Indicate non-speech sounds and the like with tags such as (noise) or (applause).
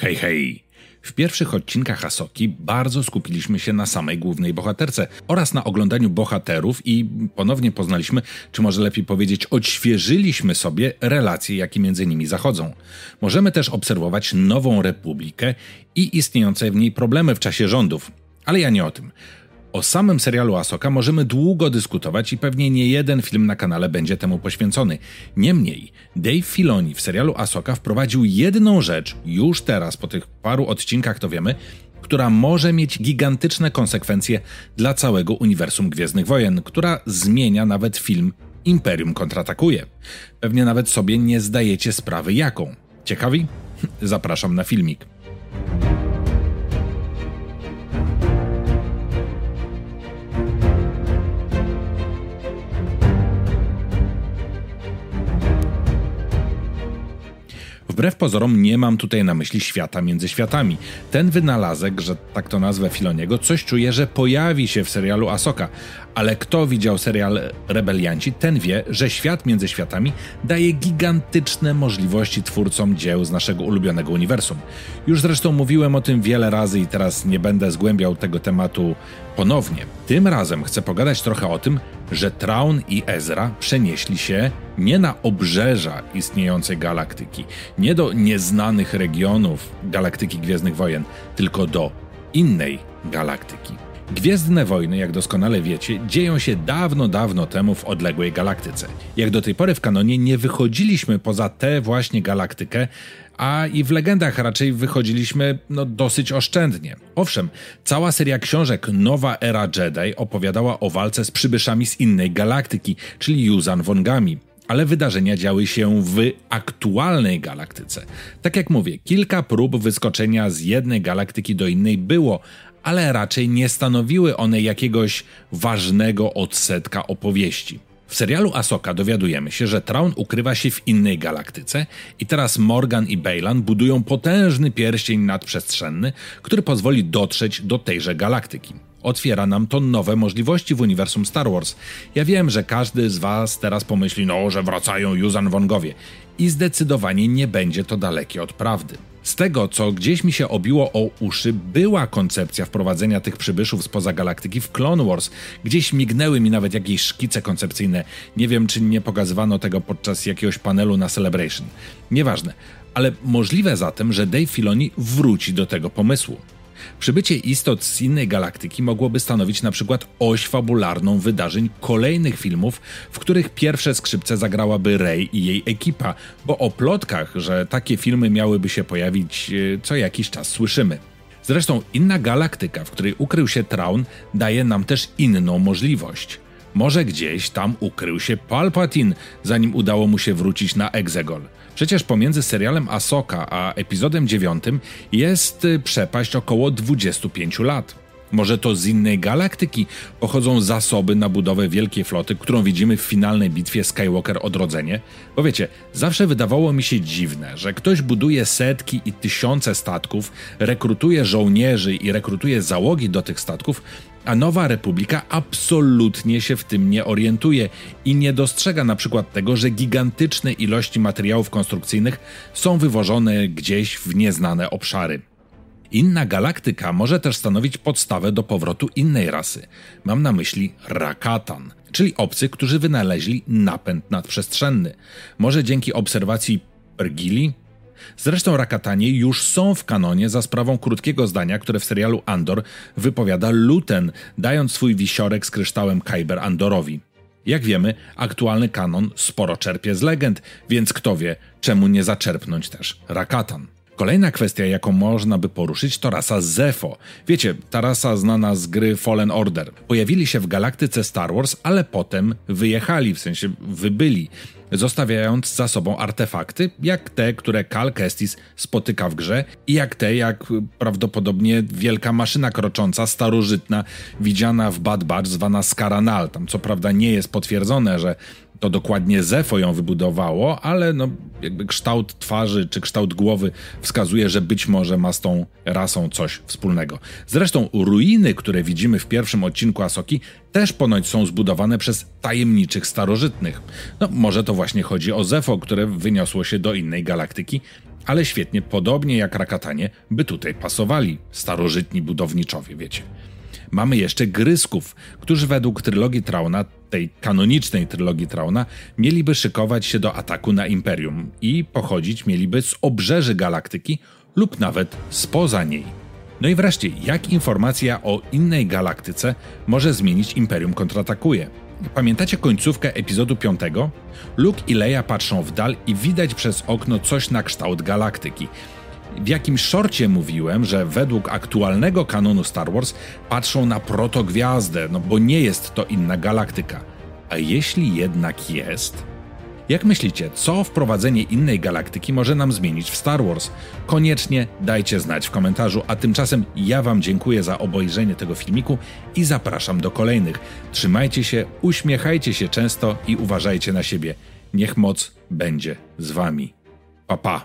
Hej, hej! W pierwszych odcinkach Asoki bardzo skupiliśmy się na samej głównej bohaterce oraz na oglądaniu bohaterów i ponownie poznaliśmy, czy może lepiej powiedzieć, odświeżyliśmy sobie relacje, jakie między nimi zachodzą. Możemy też obserwować nową republikę i istniejące w niej problemy w czasie rządów. Ale ja nie o tym. O samym serialu Asoka możemy długo dyskutować i pewnie nie jeden film na kanale będzie temu poświęcony. Niemniej, Dave Filoni w serialu Asoka wprowadził jedną rzecz, już teraz, po tych paru odcinkach to wiemy, która może mieć gigantyczne konsekwencje dla całego uniwersum Gwiezdnych Wojen, która zmienia nawet film Imperium kontratakuje. Pewnie nawet sobie nie zdajecie sprawy jaką. Ciekawi? (laughs) Zapraszam na filmik. Wbrew pozorom nie mam tutaj na myśli świata między światami. Ten wynalazek, że tak to nazwę Filoniego, coś czuję, że pojawi się w serialu Asoka. Ale kto widział serial Rebelianci, ten wie, że świat między światami daje gigantyczne możliwości twórcom dzieł z naszego ulubionego uniwersum. Już zresztą mówiłem o tym wiele razy i teraz nie będę zgłębiał tego tematu ponownie. Tym razem chcę pogadać trochę o tym, że Traun i Ezra przenieśli się nie na obrzeża istniejącej galaktyki, nie do nieznanych regionów galaktyki Gwiezdnych Wojen, tylko do innej galaktyki. Gwiezdne wojny, jak doskonale wiecie, dzieją się dawno, dawno temu w odległej galaktyce. Jak do tej pory w kanonie nie wychodziliśmy poza tę właśnie galaktykę, a i w legendach raczej wychodziliśmy no, dosyć oszczędnie. Owszem, cała seria książek Nowa Era Jedi opowiadała o walce z przybyszami z innej galaktyki, czyli Yuzan Wongami, ale wydarzenia działy się w aktualnej galaktyce. Tak jak mówię, kilka prób wyskoczenia z jednej galaktyki do innej było, ale raczej nie stanowiły one jakiegoś ważnego odsetka opowieści. W serialu Asoka dowiadujemy się, że Traun ukrywa się w innej galaktyce i teraz Morgan i Baylan budują potężny pierścień nadprzestrzenny, który pozwoli dotrzeć do tejże galaktyki. Otwiera nam to nowe możliwości w uniwersum Star Wars. Ja wiem, że każdy z Was teraz pomyśli, no, że wracają Yuzan Wongowie. I zdecydowanie nie będzie to dalekie od prawdy. Z tego, co gdzieś mi się obiło o uszy, była koncepcja wprowadzenia tych przybyszów spoza galaktyki w Clone Wars. Gdzieś mignęły mi nawet jakieś szkice koncepcyjne. Nie wiem, czy nie pokazywano tego podczas jakiegoś panelu na Celebration. Nieważne. Ale możliwe zatem, że Dave Filoni wróci do tego pomysłu. Przybycie istot z innej galaktyki mogłoby stanowić na przykład oś fabularną wydarzeń kolejnych filmów, w których pierwsze skrzypce zagrałaby Rey i jej ekipa, bo o plotkach, że takie filmy miałyby się pojawić e, co jakiś czas słyszymy. Zresztą inna galaktyka, w której ukrył się Traun, daje nam też inną możliwość. Może gdzieś tam ukrył się Palpatine, zanim udało mu się wrócić na Exegol. Przecież pomiędzy serialem Asoka a epizodem 9 jest y, przepaść około 25 lat. Może to z innej galaktyki pochodzą zasoby na budowę wielkiej floty, którą widzimy w finalnej bitwie Skywalker Odrodzenie? Bo wiecie, zawsze wydawało mi się dziwne, że ktoś buduje setki i tysiące statków, rekrutuje żołnierzy i rekrutuje załogi do tych statków, a Nowa Republika absolutnie się w tym nie orientuje i nie dostrzega na przykład tego, że gigantyczne ilości materiałów konstrukcyjnych są wywożone gdzieś w nieznane obszary. Inna galaktyka może też stanowić podstawę do powrotu innej rasy. Mam na myśli Rakatan, czyli obcy, którzy wynaleźli napęd nadprzestrzenny. Może dzięki obserwacji Pergili, Zresztą Rakatanie już są w kanonie za sprawą krótkiego zdania, które w serialu Andor wypowiada Luten, dając swój wisiorek z kryształem Kyber Andorowi. Jak wiemy, aktualny kanon sporo czerpie z legend, więc kto wie, czemu nie zaczerpnąć też Rakatan. Kolejna kwestia, jaką można by poruszyć, to rasa Zefo. Wiecie, ta rasa znana z gry Fallen Order. Pojawili się w galaktyce Star Wars, ale potem wyjechali, w sensie wybyli, zostawiając za sobą artefakty, jak te, które Cal Kestis spotyka w grze i jak te, jak prawdopodobnie wielka maszyna krocząca, starożytna, widziana w Bad Batch, zwana Skaranal. Tam co prawda nie jest potwierdzone, że to dokładnie Zefo ją wybudowało, ale no, jakby kształt twarzy czy kształt głowy wskazuje, że być może ma z tą rasą coś wspólnego. Zresztą ruiny, które widzimy w pierwszym odcinku Asoki, też ponoć są zbudowane przez tajemniczych starożytnych. No, może to właśnie chodzi o Zefo, które wyniosło się do innej galaktyki, ale świetnie, podobnie jak Rakatanie, by tutaj pasowali starożytni budowniczowie, wiecie. Mamy jeszcze Grysków, którzy według trylogii Trauna, tej kanonicznej trylogii Trauna, mieliby szykować się do ataku na Imperium i pochodzić mieliby z obrzeży galaktyki lub nawet spoza niej. No i wreszcie, jak informacja o innej galaktyce może zmienić Imperium kontratakuje? Pamiętacie końcówkę epizodu 5? Luke i Leia patrzą w dal i widać przez okno coś na kształt galaktyki. W jakimś szorcie mówiłem, że według aktualnego kanonu Star Wars patrzą na protogwiazdę, no bo nie jest to inna galaktyka. A jeśli jednak jest? Jak myślicie, co wprowadzenie innej galaktyki może nam zmienić w Star Wars? Koniecznie dajcie znać w komentarzu, a tymczasem ja Wam dziękuję za obejrzenie tego filmiku i zapraszam do kolejnych. Trzymajcie się, uśmiechajcie się często i uważajcie na siebie. Niech moc będzie z Wami. Pa pa!